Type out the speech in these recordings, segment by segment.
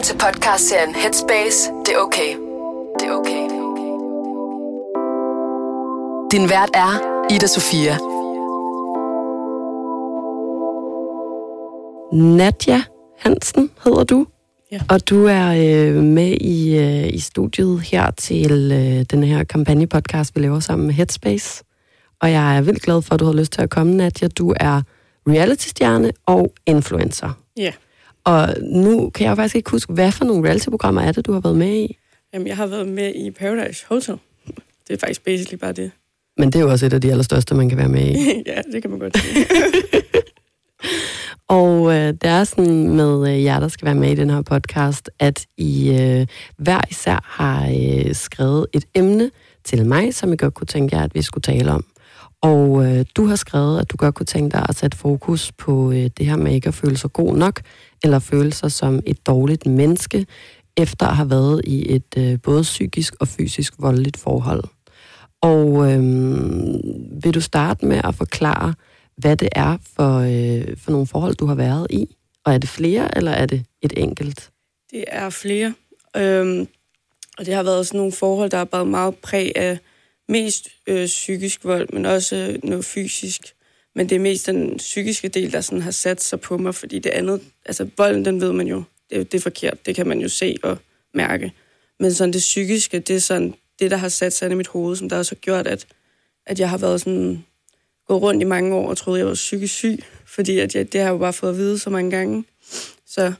Velkommen til podcastserien Headspace. Det er okay. Det er okay. Din vært er Ida Sofia. Nadja Hansen hedder du. Ja. Og du er øh, med i, øh, i studiet her til øh, den her kampagnepodcast, vi laver sammen med Headspace. Og jeg er vildt glad for, at du har lyst til at komme, Nadja. Du er reality-stjerne og influencer. Ja. Og nu kan jeg jo faktisk ikke huske, hvad for nogle reality-programmer er det, du har været med i? Jamen, jeg har været med i Paradise Hotel. Det er faktisk basically bare det. Men det er jo også et af de allerstørste, man kan være med i. ja, det kan man godt sige. Og øh, det er sådan med øh, jer, der skal være med i den her podcast, at I øh, hver især har øh, skrevet et emne til mig, som I godt kunne tænke jer, at vi skulle tale om. Og øh, du har skrevet, at du godt kunne tænke dig at sætte fokus på øh, det her med ikke at føle sig god nok, eller føle sig som et dårligt menneske, efter at have været i et øh, både psykisk og fysisk voldeligt forhold. Og øh, vil du starte med at forklare, hvad det er for, øh, for nogle forhold, du har været i? Og er det flere, eller er det et enkelt? Det er flere. Øhm, og det har været sådan nogle forhold, der har været meget præg af mest øh, psykisk vold, men også øh, noget fysisk. Men det er mest den psykiske del, der sådan har sat sig på mig, fordi det andet, altså volden, den ved man jo, det, det er forkert, det kan man jo se og mærke. Men sådan det psykiske, det er sådan det, der har sat sig ind i mit hoved, som der også har gjort, at, at jeg har været sådan, gået rundt i mange år og troede, jeg var psykisk syg, fordi at jeg, det har jeg jo bare fået at vide så mange gange. Så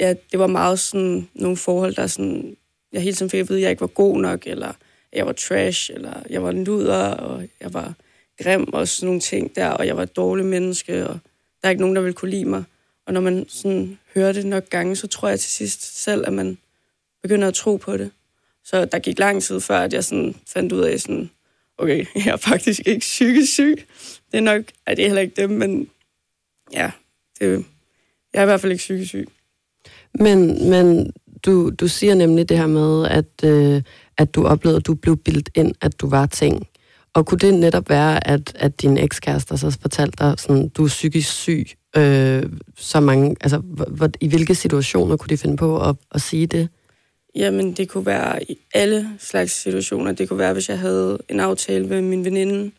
ja, det var meget sådan nogle forhold, der sådan, jeg hele tiden fik at vide, at jeg ikke var god nok, eller jeg var trash, eller jeg var en luder, og jeg var grim og sådan nogle ting der, og jeg var et dårligt menneske, og der er ikke nogen, der vil kunne lide mig. Og når man sådan hører det nok gange, så tror jeg til sidst selv, at man begynder at tro på det. Så der gik lang tid før, at jeg sådan fandt ud af sådan, okay, jeg er faktisk ikke psykisk syg. Det er nok, at det er heller ikke dem, men ja, det, jeg er i hvert fald ikke psykisk syg. Men, men du, du siger nemlig det her med, at, øh, at du oplevede, at du blev bildt ind, at du var ting. Og kunne det netop være, at, at din ekskæreste så fortalte dig, sådan, du er psykisk syg, øh, så mange, altså, hvor, i hvilke situationer kunne de finde på at, at sige det? Jamen, det kunne være i alle slags situationer. Det kunne være, hvis jeg havde en aftale med min veninde,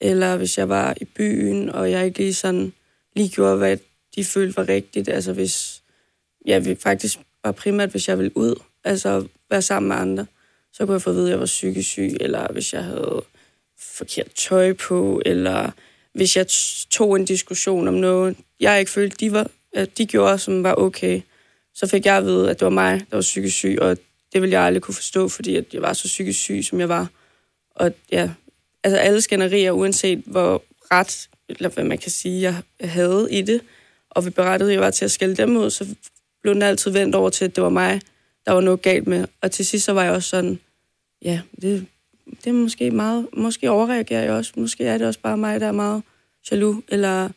eller hvis jeg var i byen, og jeg ikke lige sådan lige gjorde, hvad de følte var rigtigt. Altså hvis jeg faktisk var primært, hvis jeg ville ud, altså være sammen med andre, så kunne jeg få at vide, at jeg var psykisk syg, eller hvis jeg havde forkert tøj på, eller hvis jeg tog en diskussion om noget, jeg ikke følte, de, var, at de gjorde, som var okay, så fik jeg at vide, at det var mig, der var psykisk syg, og det ville jeg aldrig kunne forstå, fordi at jeg var så psykisk syg, som jeg var. Og ja, altså alle skænderier, uanset hvor ret, eller hvad man kan sige, jeg havde i det, og vi berettede, at jeg var til at skælde dem ud, så blev den altid vendt over til, at det var mig, der var noget galt med. Og til sidst så var jeg også sådan, ja, det, det er måske meget, måske overreagerer jeg også, måske er det også bare mig, der er meget jaloux, eller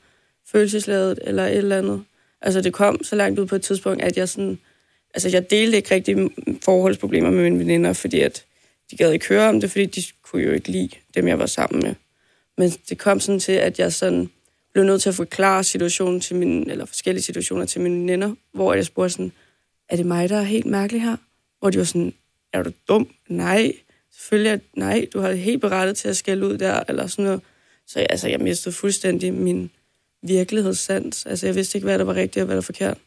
følelsesladet, eller et eller andet. Altså det kom så langt ud på et tidspunkt, at jeg sådan, altså jeg delte ikke rigtig forholdsproblemer med mine veninder, fordi at de gad ikke høre om det, fordi de kunne jo ikke lide dem, jeg var sammen med. Men det kom sådan til, at jeg sådan blev nødt til at forklare situationen til mine, eller forskellige situationer til mine veninder, hvor jeg spurgte sådan, er det mig, der er helt mærkelig her? Hvor de var sådan, er du dum? Nej, selvfølgelig, at, nej, du har helt berettet til at skælde ud der, eller sådan noget. Så altså, jeg mistede fuldstændig min virkelighedssans. Altså, jeg vidste ikke, hvad der var rigtigt og hvad der var forkert.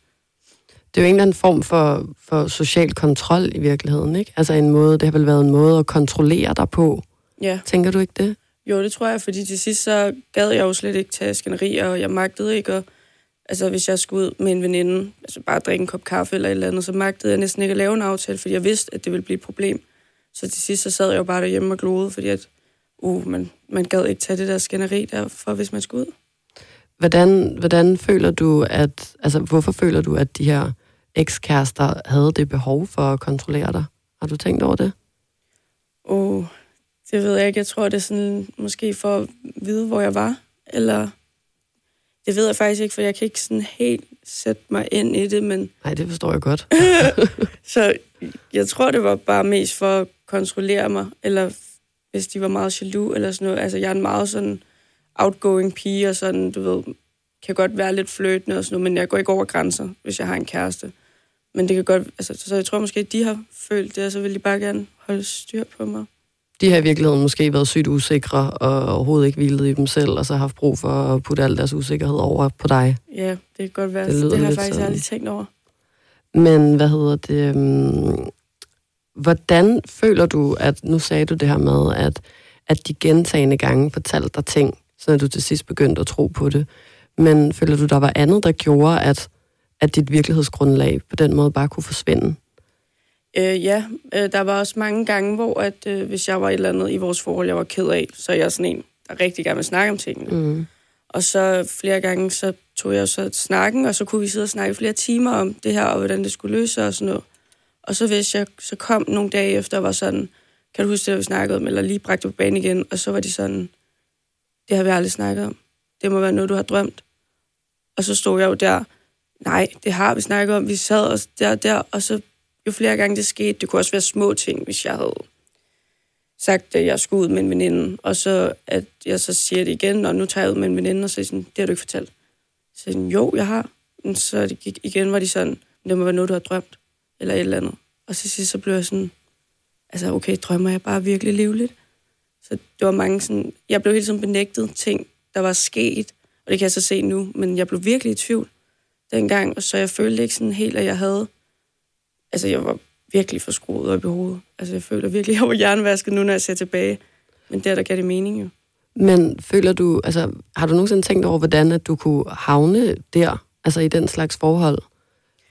Det er jo en eller anden form for, for social kontrol i virkeligheden, ikke? Altså en måde, det har vel været en måde at kontrollere dig på. Ja. Tænker du ikke det? Jo, det tror jeg, fordi til sidst så gad jeg jo slet ikke tage skænderier, og jeg magtede ikke at, altså hvis jeg skulle ud med en veninde, altså bare drikke en kop kaffe eller et eller andet, så magtede jeg næsten ikke at lave en aftale, fordi jeg vidste, at det ville blive et problem. Så til sidst så sad jeg jo bare derhjemme og gloede, fordi at, uh, man, man gad ikke tage det der skænderi der, for hvis man skulle ud. Hvordan, hvordan føler du, at, altså hvorfor føler du, at de her ekskærester havde det behov for at kontrollere dig? Har du tænkt over det? Oh, det ved jeg ikke. Jeg tror, det er sådan, måske for at vide, hvor jeg var. Eller det ved jeg faktisk ikke, for jeg kan ikke sådan helt sætte mig ind i det, men... Nej, det forstår jeg godt. så jeg tror, det var bare mest for at kontrollere mig, eller hvis de var meget jaloux, eller sådan noget. Altså, jeg er en meget sådan outgoing pige, og sådan, du ved, kan godt være lidt fløtende og sådan noget, men jeg går ikke over grænser, hvis jeg har en kæreste. Men det kan godt, altså, så jeg tror måske, at de har følt det, og så vil de bare gerne holde styr på mig. De har i virkeligheden måske været sygt usikre, og overhovedet ikke hvilet i dem selv, og så haft brug for at putte al deres usikkerhed over på dig. Ja, det kan godt være. Det Det, har jeg faktisk sådan. aldrig tænkt over. Men hvad hedder det? Um, hvordan føler du, at nu sagde du det her med, at, at de gentagende gange fortalte dig ting, så du til sidst begyndte at tro på det. Men føler du, der var andet, der gjorde, at, at dit virkelighedsgrundlag på den måde bare kunne forsvinde? Øh, ja, øh, der var også mange gange, hvor at, øh, hvis jeg var et eller andet i vores forhold, jeg var ked af, så er jeg sådan en, der rigtig gerne vil snakke om tingene. Mm. Og så flere gange, så tog jeg så snakken, og så kunne vi sidde og snakke flere timer om det her, og hvordan det skulle løse og sådan noget. Og så hvis jeg så kom nogle dage efter og var sådan, kan du huske det, vi snakkede om, eller lige bragte på banen igen, og så var de sådan, det har vi aldrig snakket om. Det må være noget, du har drømt. Og så stod jeg jo der, nej, det har vi snakket om, vi sad os der og der, og så jo flere gange det skete, det kunne også være små ting, hvis jeg havde sagt, at jeg skulle ud med en veninde, og så at jeg så siger det igen, og nu tager jeg ud med en veninde, og så er sådan, det har du ikke fortalt. Så jeg sådan, jo, jeg har. Men så det gik, igen var de sådan, det må være noget, du har drømt, eller et eller andet. Og så sidst så blev jeg sådan, altså okay, drømmer jeg bare virkelig livligt? Så det var mange sådan, jeg blev helt sådan benægtet ting, der var sket, og det kan jeg så se nu, men jeg blev virkelig i tvivl dengang, og så jeg følte ikke sådan helt, at jeg havde, altså jeg var virkelig for skruet op i hovedet. Altså jeg føler virkelig, at jeg var hjernevasket nu, når jeg ser tilbage. Men der, der gav det mening jo. Men føler du, altså, har du nogensinde tænkt over, hvordan at du kunne havne der, altså i den slags forhold?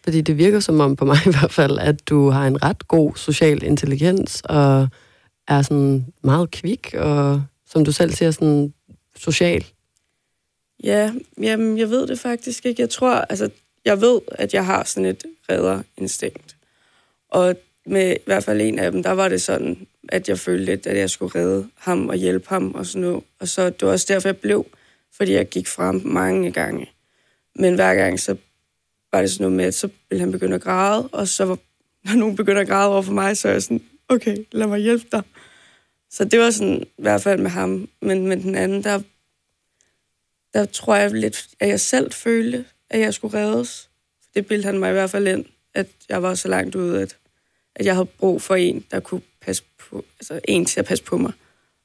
Fordi det virker som om, på mig i hvert fald, at du har en ret god social intelligens, og er sådan meget kvik, og som du selv siger, sådan social. Ja, jamen, jeg ved det faktisk ikke. Jeg tror, altså, jeg ved, at jeg har sådan et redderinstinkt. Og med i hvert fald en af dem, der var det sådan, at jeg følte lidt, at jeg skulle redde ham og hjælpe ham og sådan noget. Og så det var også derfor, jeg blev, fordi jeg gik frem mange gange. Men hver gang, så var det sådan noget med, at så ville han begynde at græde, og så var, når nogen begynder at græde over for mig, så er jeg sådan, okay, lad mig hjælpe dig. Så det var sådan, i hvert fald med ham. Men med den anden, der, der tror jeg lidt, at jeg selv følte, at jeg skulle reddes. Det bildte han mig i hvert fald ind, at jeg var så langt ude, at, at jeg havde brug for en, der kunne passe på, altså en til at passe på mig.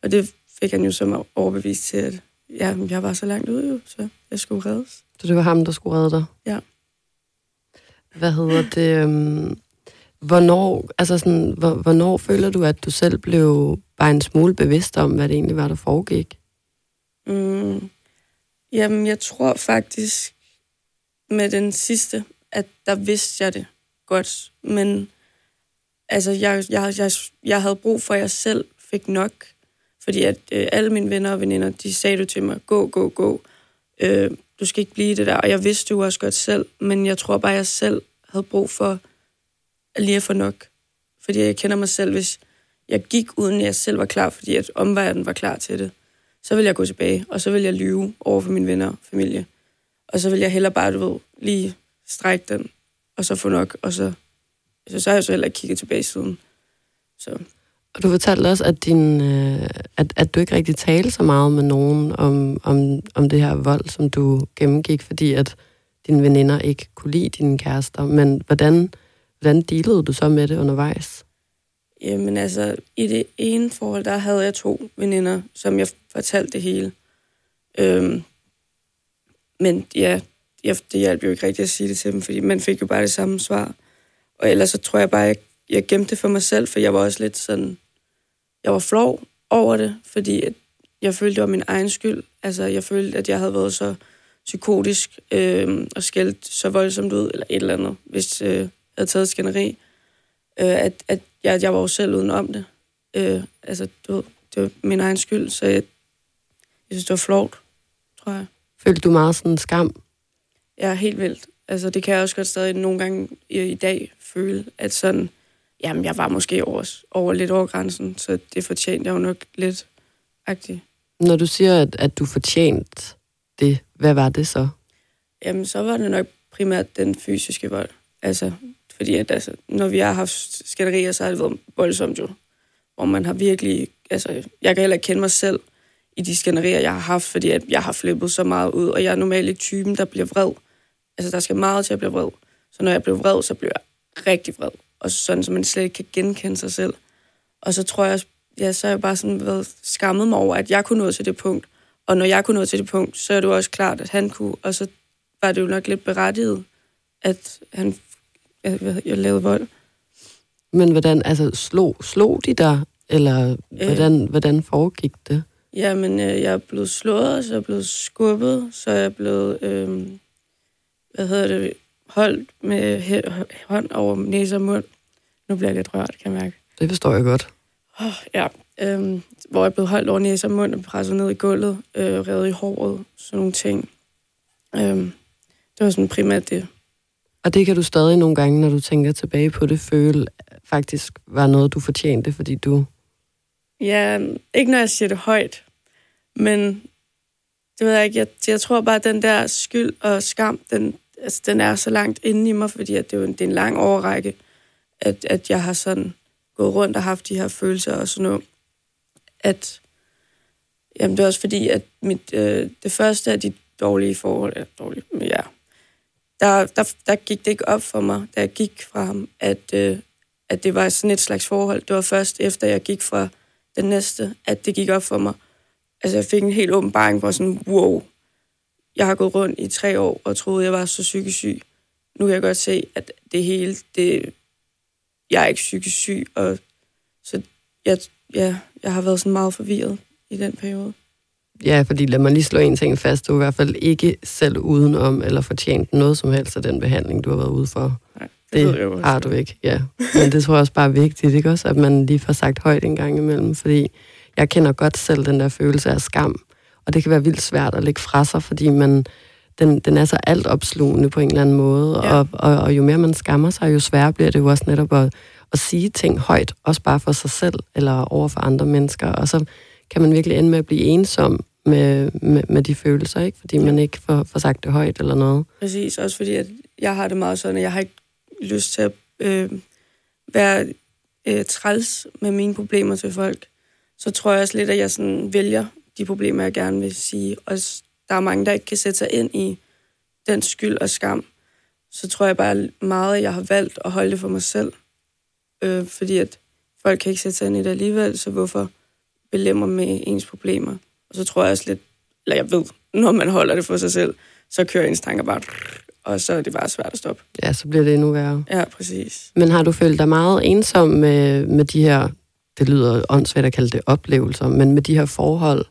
Og det fik han jo så overbevist til, at ja, jeg var så langt ude, jo, så jeg skulle reddes. Så det var ham, der skulle redde dig? Ja. Hvad hedder det? øhm, Hvornår, altså sådan, hvor- hvornår føler du, at du selv blev bare en smule bevidst om, hvad det egentlig var, der foregik? Mm, jamen, jeg tror faktisk med den sidste, at der vidste jeg det godt. Men altså, jeg, jeg, jeg, jeg havde brug for, at jeg selv fik nok. Fordi at øh, alle mine venner og veninder, de sagde det til mig, gå, gå, gå. Øh, du skal ikke blive det der. Og jeg vidste jo også godt selv, men jeg tror bare, at jeg selv havde brug for at lige at få nok. Fordi jeg kender mig selv, hvis jeg gik, uden jeg selv var klar, fordi at omverdenen var klar til det så vil jeg gå tilbage, og så vil jeg lyve over for mine venner og familie. Og så vil jeg heller bare, du ved, lige strække den, og så få nok, og så, så, så har jeg så heller ikke kigget tilbage siden. Så Og du fortalte også, at, din, øh, at, at du ikke rigtig talte så meget med nogen om, om, om det her vold, som du gennemgik, fordi at dine veninder ikke kunne lide dine kærester. Men hvordan, hvordan dealede du så med det undervejs? Jamen altså, i det ene forhold, der havde jeg to veninder, som jeg fortalte det hele. Øhm, men ja, jeg, det hjalp jo ikke rigtigt at sige det til dem, fordi man fik jo bare det samme svar. Og ellers så tror jeg bare, jeg, jeg gemte det for mig selv, for jeg var også lidt sådan... Jeg var flov over det, fordi at jeg følte, det var min egen skyld. Altså, jeg følte, at jeg havde været så psykotisk øh, og skældt så voldsomt ud, eller et eller andet, hvis øh, jeg havde taget skænderi. Øh, at, at jeg, jeg var jo selv uden om det. Øh, altså, du ved, det var min egen skyld, så jeg, jeg synes, det var flot, tror jeg. Følte du meget sådan skam? Er helt vildt. Altså, det kan jeg også godt stadig nogle gange i, i dag føle, at sådan, jamen, jeg var måske over, over lidt over grænsen, så det fortjente jeg jo nok lidt agtigt. Når du siger, at, at du fortjente det, hvad var det så? Jamen, så var det nok primært den fysiske vold. Altså, fordi at, altså, når vi har haft skænderier, så har det været voldsomt jo. Hvor man har virkelig... Altså, jeg kan heller ikke kende mig selv i de skænderier, jeg har haft, fordi at jeg har flippet så meget ud, og jeg er normalt ikke typen, der bliver vred. Altså, der skal meget til at blive vred. Så når jeg blev vred, så blev jeg rigtig vred. Og sådan, så man slet ikke kan genkende sig selv. Og så tror jeg, ja, så har jeg bare sådan været skammet mig over, at jeg kunne nå til det punkt. Og når jeg kunne nå til det punkt, så er det jo også klart, at han kunne. Og så var det jo nok lidt berettiget, at han jeg, jeg lavede vold. Men hvordan, altså, slog, slog de dig, eller hvordan, øh, hvordan foregik det? Jamen, øh, jeg er blevet slået, så jeg er blevet skubbet, så jeg er blevet, øh, hvad hedder det, holdt med hånd over næse og mund. Nu bliver jeg lidt rørt, kan jeg mærke. Det forstår jeg godt. Oh, ja, øh, hvor jeg blevet holdt over næse og mund og presset ned i gulvet, øh, revet i håret, sådan nogle ting. Øh, det var sådan primært det. Og det kan du stadig nogle gange, når du tænker tilbage på det, føle faktisk var noget, du fortjente, fordi du... Ja, ikke når jeg siger det højt, men det ved jeg ikke. Jeg, jeg tror bare, at den der skyld og skam, den, altså, den er så langt inde i mig, fordi at det, er jo en, det er en lang overrække, at, at jeg har sådan gået rundt og haft de her følelser og sådan noget. At, jamen det er også fordi, at mit, øh, det første af de dårlige forhold, er dårlige, men ja, der, der, der gik det ikke op for mig, da jeg gik fra ham, at, øh, at det var sådan et slags forhold. Det var først efter, jeg gik fra den næste, at det gik op for mig. Altså, jeg fik en helt åbenbaring, hvor sådan, wow, jeg har gået rundt i tre år og troede, jeg var så psykisk syg. Nu kan jeg godt se, at det hele, det, jeg er ikke psykisk syg, og så jeg, ja, jeg har været sådan meget forvirret i den periode. Ja, fordi lad mig lige slå en ting fast. Du er i hvert fald ikke selv udenom eller fortjent noget som helst af den behandling, du har været ude for. Nej, det, det jeg har du ikke, ja. Men det tror jeg også bare er vigtigt, ikke også? At man lige får sagt højt en gang imellem, fordi jeg kender godt selv den der følelse af skam, og det kan være vildt svært at lægge fra sig, fordi man, den, den er så altopslugende på en eller anden måde, ja. og, og, og jo mere man skammer sig, jo sværere bliver det jo også netop at, at sige ting højt, også bare for sig selv, eller over for andre mennesker, og så kan man virkelig ende med at blive ensom med, med, med de følelser, ikke? Fordi man ikke får, får sagt det højt eller noget. Præcis, også fordi at jeg har det meget sådan, at jeg har ikke lyst til at øh, være øh, træls med mine problemer til folk. Så tror jeg også lidt, at jeg sådan vælger de problemer, jeg gerne vil sige. Og der er mange, der ikke kan sætte sig ind i den skyld og skam. Så tror jeg bare meget, at jeg har valgt at holde det for mig selv. Øh, fordi at folk kan ikke sætte sig ind i det alligevel, så hvorfor belemmer med ens problemer? Og så tror jeg også lidt, eller jeg ved, når man holder det for sig selv, så kører ens tanker bare, og så er det bare svært at stoppe. Ja, så bliver det endnu værre. Ja, præcis. Men har du følt dig meget ensom med, med de her, det lyder åndssvagt at kalde det oplevelser, men med de her forhold?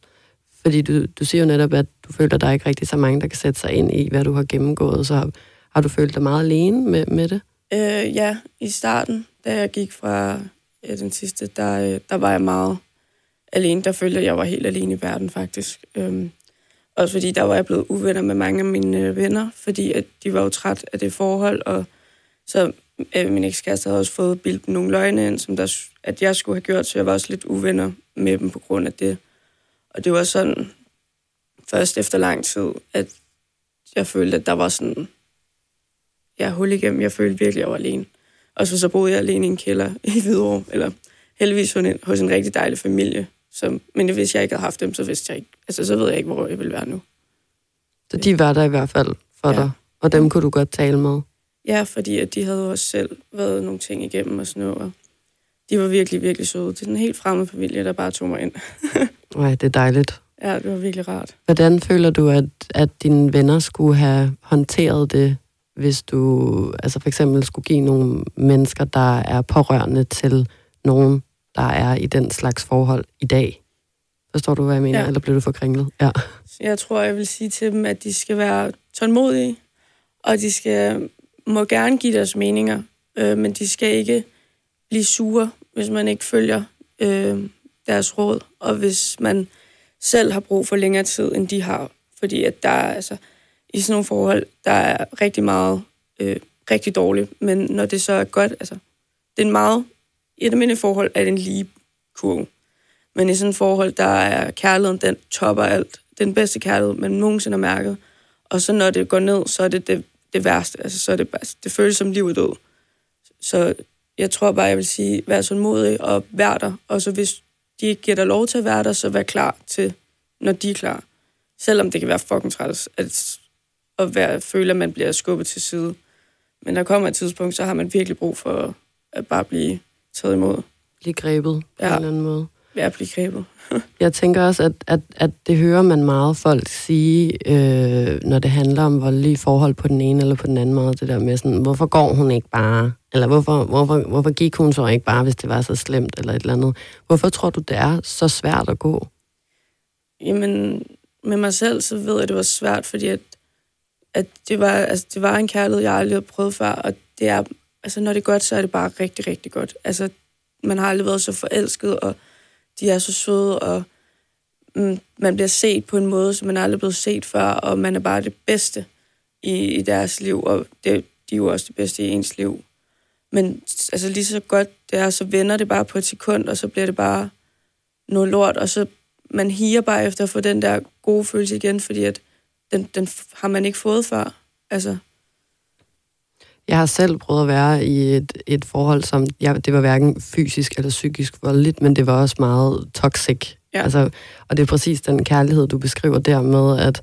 Fordi du, du siger jo netop, at du føler, at der er ikke rigtig så mange, der kan sætte sig ind i, hvad du har gennemgået. Så har, har du følt dig meget alene med, med det? Øh, ja, i starten, da jeg gik fra ja, den sidste, der, øh, der var jeg meget alene. Der følte jeg, at jeg var helt alene i verden, faktisk. Øhm, også fordi der var jeg blevet uvenner med mange af mine øh, venner, fordi at de var jo træt af det forhold, og så øh, min ekskæreste havde også fået bildt nogle løgne ind, som der, at jeg skulle have gjort, så jeg var også lidt uvenner med dem på grund af det. Og det var sådan, først efter lang tid, at jeg følte, at der var sådan, ja, hul igennem. Jeg følte virkelig, at jeg var alene. Og så, så boede jeg alene i en kælder i Hvidovre, eller heldigvis hos en rigtig dejlig familie, så, men hvis jeg ikke havde haft dem, så vidste jeg ikke, altså så ved jeg ikke, hvor jeg ville være nu. Så de var der i hvert fald for ja. dig, og dem kunne du godt tale med? Ja, fordi at de havde også selv været nogle ting igennem og sådan noget, og de var virkelig, virkelig søde. Det er en helt fremmed familie, der bare tog mig ind. Nej, det er dejligt. Ja, det var virkelig rart. Hvordan føler du, at, at dine venner skulle have håndteret det, hvis du altså for eksempel skulle give nogle mennesker, der er pårørende til nogen, der er i den slags forhold i dag. Forstår du, hvad jeg mener? Ja. Eller bliver du for kringlet? Ja. Jeg tror, jeg vil sige til dem, at de skal være tålmodige, og de skal må gerne give deres meninger, øh, men de skal ikke blive sure, hvis man ikke følger øh, deres råd, og hvis man selv har brug for længere tid, end de har. Fordi at der er, altså, i sådan nogle forhold, der er rigtig meget øh, rigtig dårligt, men når det så er godt, altså, det er en meget i et almindeligt forhold er det en lige kurve. Men i sådan et forhold, der er kærligheden, den topper alt. Den bedste kærlighed, man nogensinde har mærket. Og så når det går ned, så er det det, det værste. Altså, så er det, bare, det føles som liv og død. Så jeg tror bare, jeg vil sige, vær så modig og vær der. Og så hvis de ikke giver dig lov til at være der, så vær klar til, når de er klar. Selvom det kan være fucking træls, at, at være, føle, at man bliver skubbet til side. Men der kommer et tidspunkt, så har man virkelig brug for at bare blive taget imod. Lige grebet på Ja. en eller anden måde. At blive grebet. Jeg tænker også, at, at, at det hører man meget folk sige, øh, når det handler om voldelige forhold på den ene eller på den anden måde. Det der med sådan, hvorfor går hun ikke bare? Eller hvorfor, hvorfor, hvorfor gik hun så ikke bare, hvis det var så slemt eller et eller andet? Hvorfor tror du, det er så svært at gå? Jamen, med mig selv, så ved jeg, at det var svært, fordi at, at det, var, altså, det var en kærlighed, jeg aldrig havde prøvet før, og det er, altså, når det er godt, så er det bare rigtig, rigtig godt. Altså, man har aldrig været så forelsket, og de er så søde, og mm, man bliver set på en måde, som man aldrig er blevet set før, og man er bare det bedste i, i deres liv, og det, de er jo også det bedste i ens liv. Men altså, lige så godt det er, så vender det bare på et sekund, og så bliver det bare noget lort, og så man higer bare efter at få den der gode følelse igen, fordi at den, den har man ikke fået før. Altså, Jeg har selv prøvet at være i et, et forhold, som jeg, det var hverken fysisk eller psykisk voldeligt, men det var også meget toxic. Ja. Altså, og det er præcis den kærlighed, du beskriver der med, at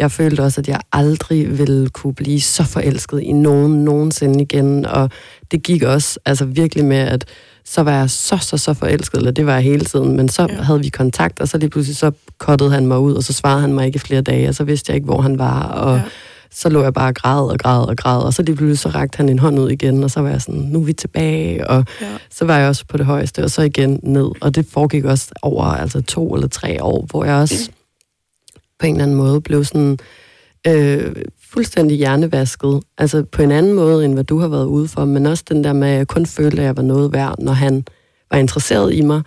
jeg følte også, at jeg aldrig ville kunne blive så forelsket i nogen nogensinde igen. Og det gik også altså virkelig med, at så var jeg så, så, så forelsket, eller det var jeg hele tiden, men så Ja. havde vi kontakt, og så lige pludselig så kottede han mig ud, og så svarede han mig ikke i flere dage, og så vidste jeg ikke, hvor han var, og Ja. så lå jeg bare og græd og græd og græd, og så lige pludselig så rakte han en hånd ud igen, og så var jeg sådan, nu er vi tilbage, og ja. så var jeg også på det højeste, og så igen ned. Og det foregik også over altså to eller tre år, hvor jeg også på en eller anden måde blev sådan øh, fuldstændig hjernevasket. Altså på en anden måde, end hvad du har været ude for, men også den der med, at jeg kun følte, at jeg var noget værd, når han var interesseret i mig,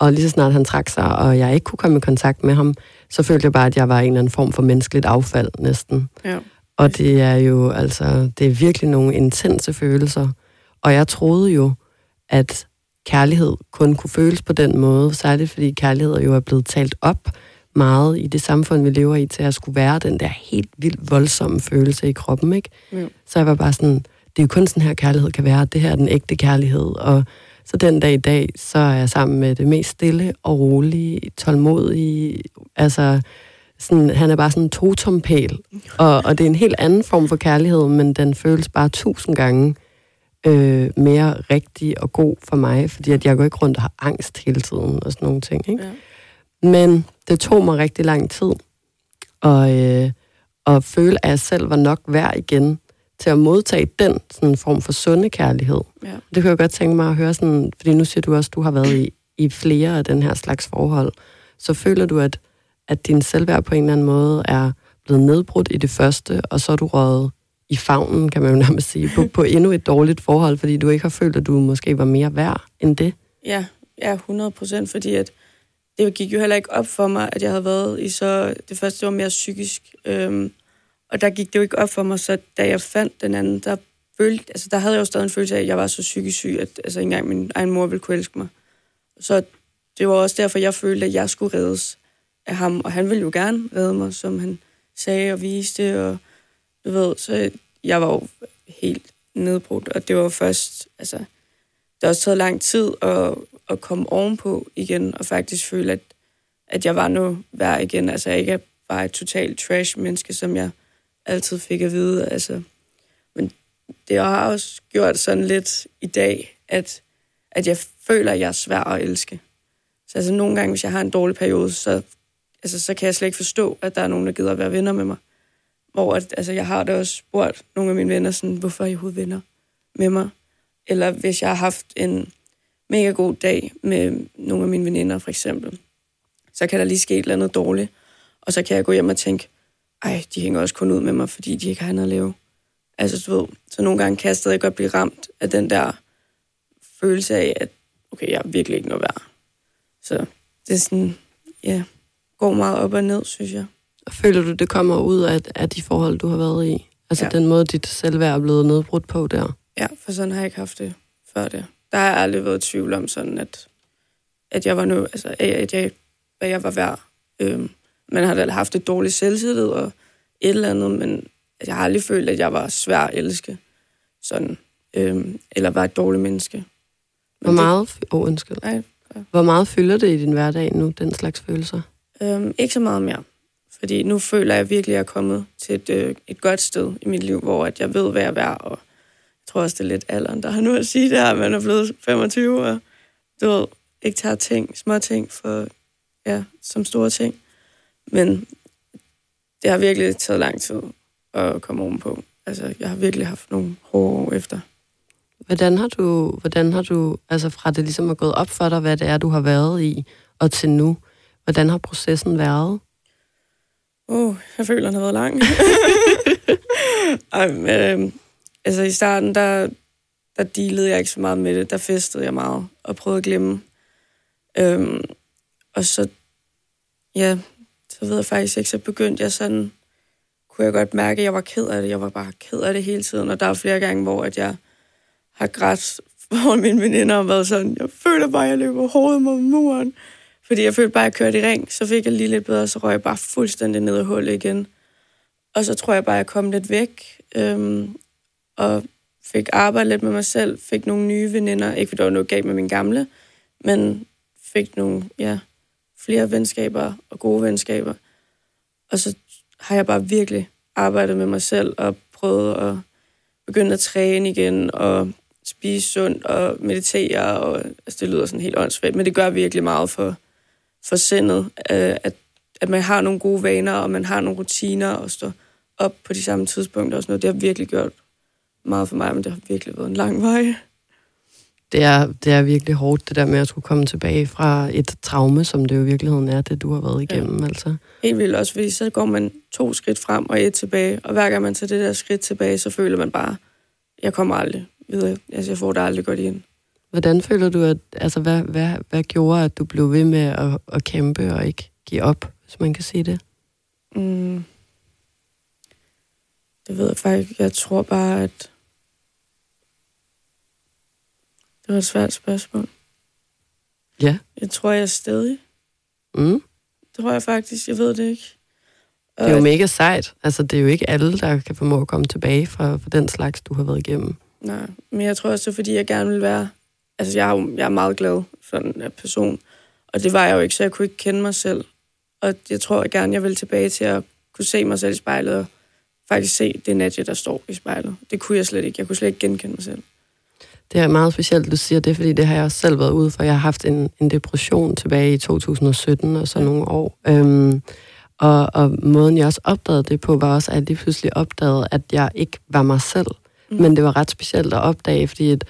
og lige så snart han trak sig, og jeg ikke kunne komme i kontakt med ham, så følte jeg bare, at jeg var en eller anden form for menneskeligt affald næsten. ja. Og det er jo altså, det er virkelig nogle intense følelser. Og jeg troede jo, at kærlighed kun kunne føles på den måde, særligt fordi kærlighed jo er blevet talt op meget i det samfund, vi lever i, til at skulle være den der helt vildt voldsomme følelse i kroppen, ikke? Jo. Så jeg var bare sådan, det er jo kun sådan her kærlighed kan være, det her er den ægte kærlighed, og så den dag i dag, så er jeg sammen med det mest stille og rolige, tålmodige, altså sådan, han er bare sådan en totompæl, og, og det er en helt anden form for kærlighed, men den føles bare tusind gange øh, mere rigtig og god for mig, fordi at jeg går ikke rundt og har angst hele tiden og sådan nogle ting. Ikke? Ja. Men det tog mig rigtig lang tid at, øh, at føle, at jeg selv var nok værd igen til at modtage den sådan form for sunde kærlighed. Ja. Det kan jeg godt tænke mig at høre sådan, fordi nu siger du også, at du har været i, i flere af den her slags forhold. Så føler du, at, at din selvværd på en eller anden måde er blevet nedbrudt i det første, og så er du røget i favnen, kan man jo nærmest sige, på, på endnu et dårligt forhold, fordi du ikke har følt, at du måske var mere værd end det. Ja, ja, 100 procent, fordi at det gik jo heller ikke op for mig, at jeg havde været i så... Det første var mere psykisk, øhm, og der gik det jo ikke op for mig, så da jeg fandt den anden, der, følte, altså, der havde jeg jo stadig en følelse af, at jeg var så psykisk syg, at altså, ikke engang min egen mor ville kunne elske mig. Så det var også derfor, jeg følte, at jeg skulle reddes af ham, og han ville jo gerne redde mig, som han sagde og viste, og du ved, så jeg var jo helt nedbrudt, og det var først, altså, det har også taget lang tid at, at komme ovenpå igen, og faktisk føle, at, at jeg var nu værd igen. Altså, jeg ikke bare et totalt trash-menneske, som jeg altid fik at vide. Altså, men det har også gjort sådan lidt i dag, at, at jeg føler, at jeg er svær at elske. Så altså, nogle gange, hvis jeg har en dårlig periode, så, altså, så kan jeg slet ikke forstå, at der er nogen, der gider at være venner med mig. Hvor at, altså, jeg har da også spurgt nogle af mine venner, sådan, hvorfor er I overhovedet venner med mig? Eller hvis jeg har haft en mega god dag med nogle af mine veninder, for eksempel, så kan der lige ske et eller andet dårligt. Og så kan jeg gå hjem og tænke, ej, de hænger også kun ud med mig, fordi de ikke har andet at lave. Altså, du ved, så nogle gange kan jeg stadig godt blive ramt af den der følelse af, at okay, jeg er virkelig ikke noget værd. Så det er sådan, ja, går meget op og ned, synes jeg. Og føler du, det kommer ud af, af de forhold, du har været i? Altså Ja. den måde, dit selvværd er blevet nedbrudt på der? Ja, for sådan har jeg ikke haft det før det. Der har jeg aldrig været i tvivl om sådan, at, at jeg var nu, altså, at jeg, hvad jeg var værd. Øhm, man har da haft et dårligt selvtillid og et eller andet, men jeg har aldrig følt, at jeg var svær at elske. Sådan, øhm, eller var et dårligt menneske. Men Hvor meget, fy- oh, undskyld. Det, nej, Hvor meget fylder det i din hverdag nu, den slags følelser? øhm, ikke så meget mere. Fordi nu føler jeg virkelig, at jeg er kommet til et, øh, et godt sted i mit liv, hvor at jeg ved, hvad jeg er værd, og tror også, det er lidt alderen, der har nu at sige det her, man er blevet 25 og du ved, ikke tager ting, små ting for, ja, som store ting. Men det har virkelig taget lang tid at komme ovenpå. Altså, jeg har virkelig haft nogle hårde år efter. Hvordan har du, hvordan har du altså fra det ligesom er gået op for dig, hvad det er, du har været i, og til nu, hvordan har processen været? Åh, oh, jeg føler, den har været lang. Ej, men, øh, altså i starten, der, der dealede jeg ikke så meget med det. Der festede jeg meget og prøvede at glemme. Øhm, og så, ja, så ved jeg faktisk ikke, så begyndte jeg sådan, kunne jeg godt mærke, at jeg var ked af det. Jeg var bare ked af det hele tiden, og der er flere gange, hvor at jeg har grædt for mine veninder og været sådan, jeg føler bare, at jeg løber hovedet mod muren. Fordi jeg følte bare, at jeg kørte i ring, så fik jeg lige lidt bedre, så røg jeg bare fuldstændig ned i hullet igen. Og så tror jeg bare, at jeg kom lidt væk, øhm, og fik arbejdet lidt med mig selv, fik nogle nye veninder, ikke fordi der var noget galt med min gamle, men fik nogle, ja, flere venskaber og gode venskaber. Og så har jeg bare virkelig arbejdet med mig selv og prøvet at begynde at træne igen og spise sundt og meditere. Og, altså det lyder sådan helt åndssvagt, men det gør virkelig meget for, for sindet, øh, at, at man har nogle gode vaner, og man har nogle rutiner og står op på de samme tidspunkter og sådan noget. Det har virkelig gjort meget for mig, men det har virkelig været en lang vej. Det er, det er virkelig hårdt, det der med at skulle komme tilbage fra et traume, som det jo i virkeligheden er, det du har været igennem. Ja. Altså. Helt vildt også, fordi så går man to skridt frem og et tilbage, og hver gang man tager det der skridt tilbage, så føler man bare, jeg kommer aldrig videre. Altså, jeg får det aldrig godt igen. Hvordan føler du, at, altså, hvad, hvad, hvad gjorde, at du blev ved med at, at kæmpe og ikke give op, hvis man kan sige det? Mm. Det ved jeg faktisk. Jeg tror bare, at det var et svært spørgsmål. Ja. Jeg tror, jeg er stedig. Mm. Det tror jeg faktisk. Jeg ved det ikke. Det er jo mega sejt. Altså, det er jo ikke alle, der kan formå at komme tilbage fra, fra den slags, du har været igennem. Nej, men jeg tror også, det er, fordi jeg gerne vil være... Altså, jeg er, jeg er meget glad for en person, og det var jeg jo ikke, så jeg kunne ikke kende mig selv. Og jeg tror jeg gerne, jeg vil tilbage til at kunne se mig selv i spejlet, og faktisk se det Nadja, der står i spejlet. Det kunne jeg slet ikke. Jeg kunne slet ikke genkende mig selv. Det er meget specielt, du siger det, fordi det har jeg også selv været ude for. Jeg har haft en, en depression tilbage i 2017 og så nogle år. Øhm, og, og måden, jeg også opdagede det på, var også, at jeg lige pludselig opdagede, at jeg ikke var mig selv. Mm. Men det var ret specielt at opdage, fordi et,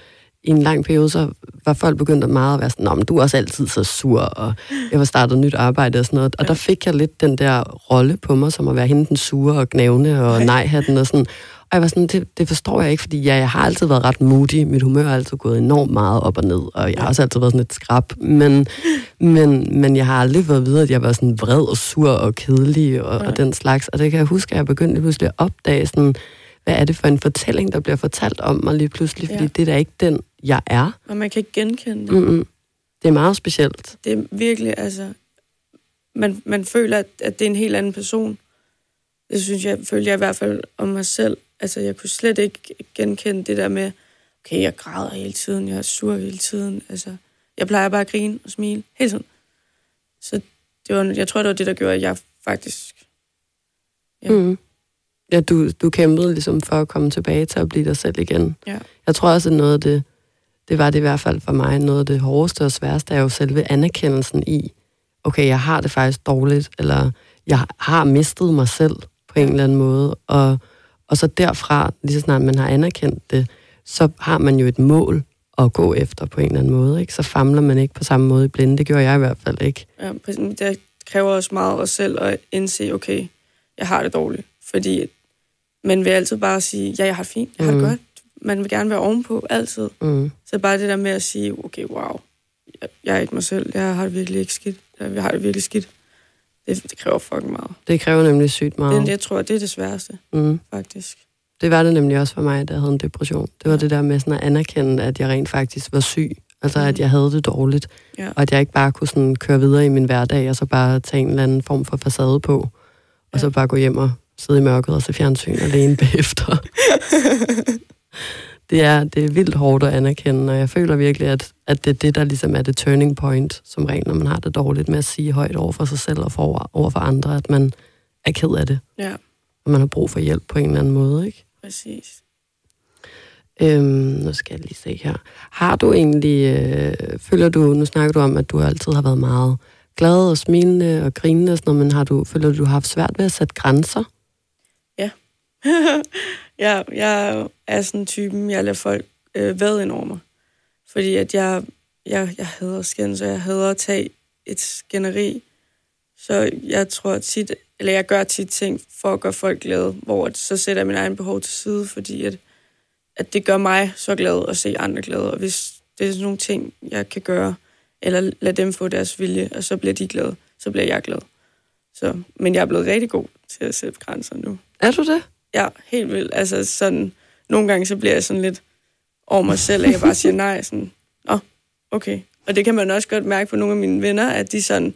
i en lang periode, så var folk begyndt meget at være sådan, men du er også altid så sur, og jeg var startet nyt arbejde og sådan noget. Og ja. der fik jeg lidt den der rolle på mig, som at være hende den sure og knævne og nej-hatten og sådan. Og jeg var sådan, det, det forstår jeg ikke, fordi ja, jeg har altid været ret moody. Mit humør har altid gået enormt meget op og ned, og jeg har også altid været sådan et skrab. Men, men, men jeg har aldrig været videre, at jeg var sådan vred og sur og kedelig og, og den slags. Og det kan jeg huske, at jeg begyndte pludselig at opdage sådan, hvad er det for en fortælling, der bliver fortalt om mig lige pludselig, fordi ja. det er da ikke den, jeg er. Og man kan ikke genkende det. Mm-mm. Det er meget specielt. Det er virkelig, altså, man, man føler, at, at det er en helt anden person. Det synes jeg, føler jeg i hvert fald om mig selv. Altså, jeg kunne slet ikke genkende det der med, okay, jeg græder hele tiden, jeg er sur hele tiden. Altså, jeg plejer bare at grine og smile hele tiden. Så det var, jeg tror, det var det, der gjorde, at jeg faktisk... Ja. Mm. Ja, du, du kæmpede ligesom for at komme tilbage til at blive dig selv igen. Ja. Jeg tror også, at noget af det, det var det i hvert fald for mig, noget af det hårdeste og sværeste er jo selve anerkendelsen i, okay, jeg har det faktisk dårligt, eller jeg har mistet mig selv på en eller anden måde, og, og så derfra, lige så snart man har anerkendt det, så har man jo et mål at gå efter på en eller anden måde, ikke? Så famler man ikke på samme måde i blinde, det gjorde jeg i hvert fald ikke. Ja, det kræver også meget af os selv at indse, okay, jeg har det dårligt, fordi man vil altid bare sige, ja, jeg har det fint, jeg har mm. det godt. Man vil gerne være ovenpå, altid. Mm. Så bare det der med at sige, okay, wow, jeg, jeg er ikke mig selv, jeg har det virkelig ikke skidt. Jeg har det virkelig skidt. Det, det kræver fucking meget. Det kræver nemlig sygt meget. Det, jeg tror, det er det sværeste, mm. faktisk. Det var det nemlig også for mig, da jeg havde en depression. Det var ja. det der med sådan at anerkende, at jeg rent faktisk var syg. Altså, mm. at jeg havde det dårligt. Ja. Og at jeg ikke bare kunne sådan køre videre i min hverdag, og så bare tage en eller anden form for facade på. Og ja. så bare gå hjem og sidde i mørket og se fjernsyn alene bagefter. det, er, det er vildt hårdt at anerkende, og jeg føler virkelig, at, at det er det, der ligesom er det turning point, som regel, når man har det dårligt med at sige højt over for sig selv og for, over for andre, at man er ked af det. Ja. Og man har brug for hjælp på en eller anden måde, ikke? Præcis. Øhm, nu skal jeg lige se her. Har du egentlig, øh, føler du, nu snakker du om, at du altid har været meget glad og smilende og grinende og sådan noget, men har du, føler du, du har haft svært ved at sætte grænser? Ja. jeg, jeg er sådan typen, jeg lader folk øh, vade ind over mig. Fordi at jeg, jeg, jeg hader skændes, og jeg hader at tage et skænderi. Så jeg tror tit, eller jeg gør tit ting for at gøre folk glade, hvor så sætter jeg min egen behov til side, fordi at, at det gør mig så glad at se andre glade. Og hvis det er sådan nogle ting, jeg kan gøre, eller lade dem få deres vilje, og så bliver de glade, så bliver jeg glad. Så, men jeg er blevet rigtig god til at sætte grænser nu. Er du det? Ja, helt vildt. Altså sådan, nogle gange så bliver jeg sådan lidt over mig selv, at jeg bare siger nej, sådan, åh, okay. Og det kan man også godt mærke på nogle af mine venner, at de sådan,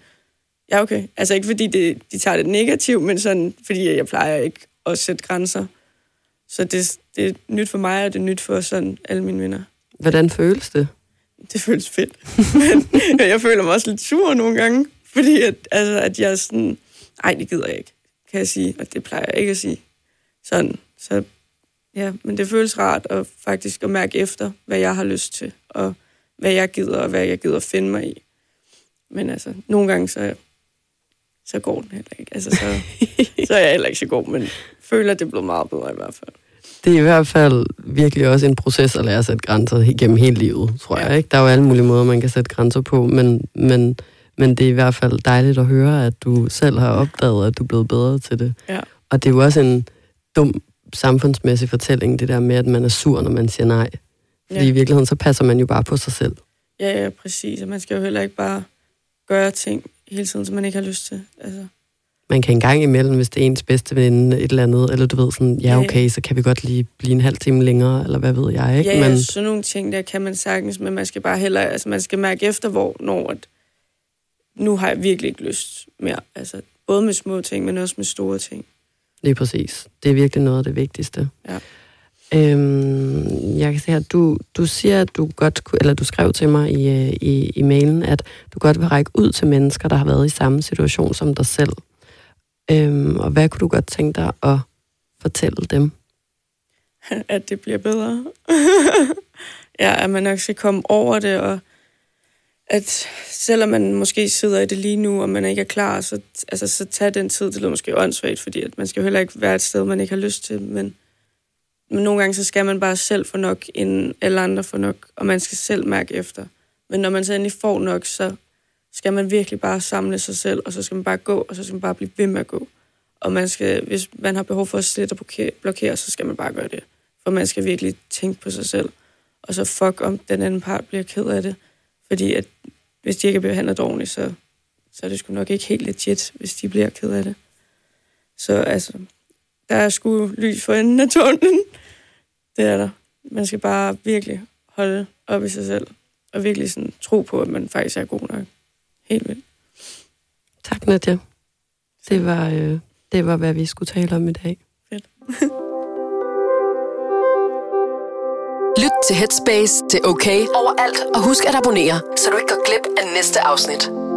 ja okay. Altså ikke fordi det, de tager det negativt, men sådan, fordi jeg plejer ikke at sætte grænser. Så det, det er nyt for mig, og det er nyt for sådan alle mine venner. Hvordan føles det? Det føles fedt. Men jeg føler mig også lidt sur nogle gange, fordi at, altså, at jeg er sådan, ej, det gider jeg ikke, kan jeg sige, og det plejer jeg ikke at sige. Sådan, så ja, men det føles rart at faktisk at mærke efter, hvad jeg har lyst til, og hvad jeg gider, og hvad jeg gider at finde mig i. Men altså, nogle gange, så, så går den heller ikke. Altså, så, så er jeg heller ikke så god, men føler, at det er blevet meget bedre i hvert fald. Det er i hvert fald virkelig også en proces at lære at sætte grænser gennem hele livet, tror ja. jeg. Ikke? Der er jo alle mulige måder, man kan sætte grænser på, men, men, men det er i hvert fald dejligt at høre, at du selv har opdaget, at du er blevet bedre til det. Ja. Og det er jo også en dum samfundsmæssig fortælling, det der med, at man er sur, når man siger nej. Fordi ja. i virkeligheden, så passer man jo bare på sig selv. Ja, ja, præcis. Og man skal jo heller ikke bare gøre ting hele tiden, som man ikke har lyst til. Altså. Man kan en gang imellem, hvis det er ens bedste ven, et eller andet, eller du ved sådan, ja okay, så kan vi godt lige blive en halv time længere, eller hvad ved jeg, ikke? Ja, ja Men, sådan nogle ting, der kan man sagtens, men man skal bare heller, altså man skal mærke efter, hvor, når at, nu har jeg virkelig ikke lyst mere. Altså, både med små ting, men også med store ting. Lige præcis. Det er virkelig noget af det vigtigste. Ja. Øhm, jeg kan se her, du, du siger, at du godt kunne, eller du skrev til mig i, øh, i, i mailen, at du godt vil række ud til mennesker, der har været i samme situation som dig selv. Øhm, og hvad kunne du godt tænke dig at fortælle dem? at det bliver bedre. ja, at man nok skal komme over det, og at selvom man måske sidder i det lige nu, og man ikke er klar, så, altså, så tag den tid. Det lyder måske åndssvagt, fordi at man skal jo heller ikke være et sted, man ikke har lyst til, men, men nogle gange så skal man bare selv få nok, inden alle andre får nok, og man skal selv mærke efter. Men når man så endelig får nok, så skal man virkelig bare samle sig selv, og så skal man bare gå, og så skal man bare blive ved med at gå. Og man skal, hvis man har behov for at slette og blokere, blokere, så skal man bare gøre det. For man skal virkelig tænke på sig selv. Og så fuck om den anden part bliver ked af det. Fordi at hvis de ikke er behandlet ordentligt, så, så er det sgu nok ikke helt legit, hvis de bliver ked af det. Så altså, der er sgu lys for enden af tunnelen. Det er der. Man skal bare virkelig holde op i sig selv, og virkelig sådan tro på, at man faktisk er god nok. Helt vildt. Tak, Nadia. Det var, øh, det var, hvad vi skulle tale om i dag. Fedt. til Headspace, til OK, okay overalt, og husk at abonnere, så du ikke går glip af næste afsnit.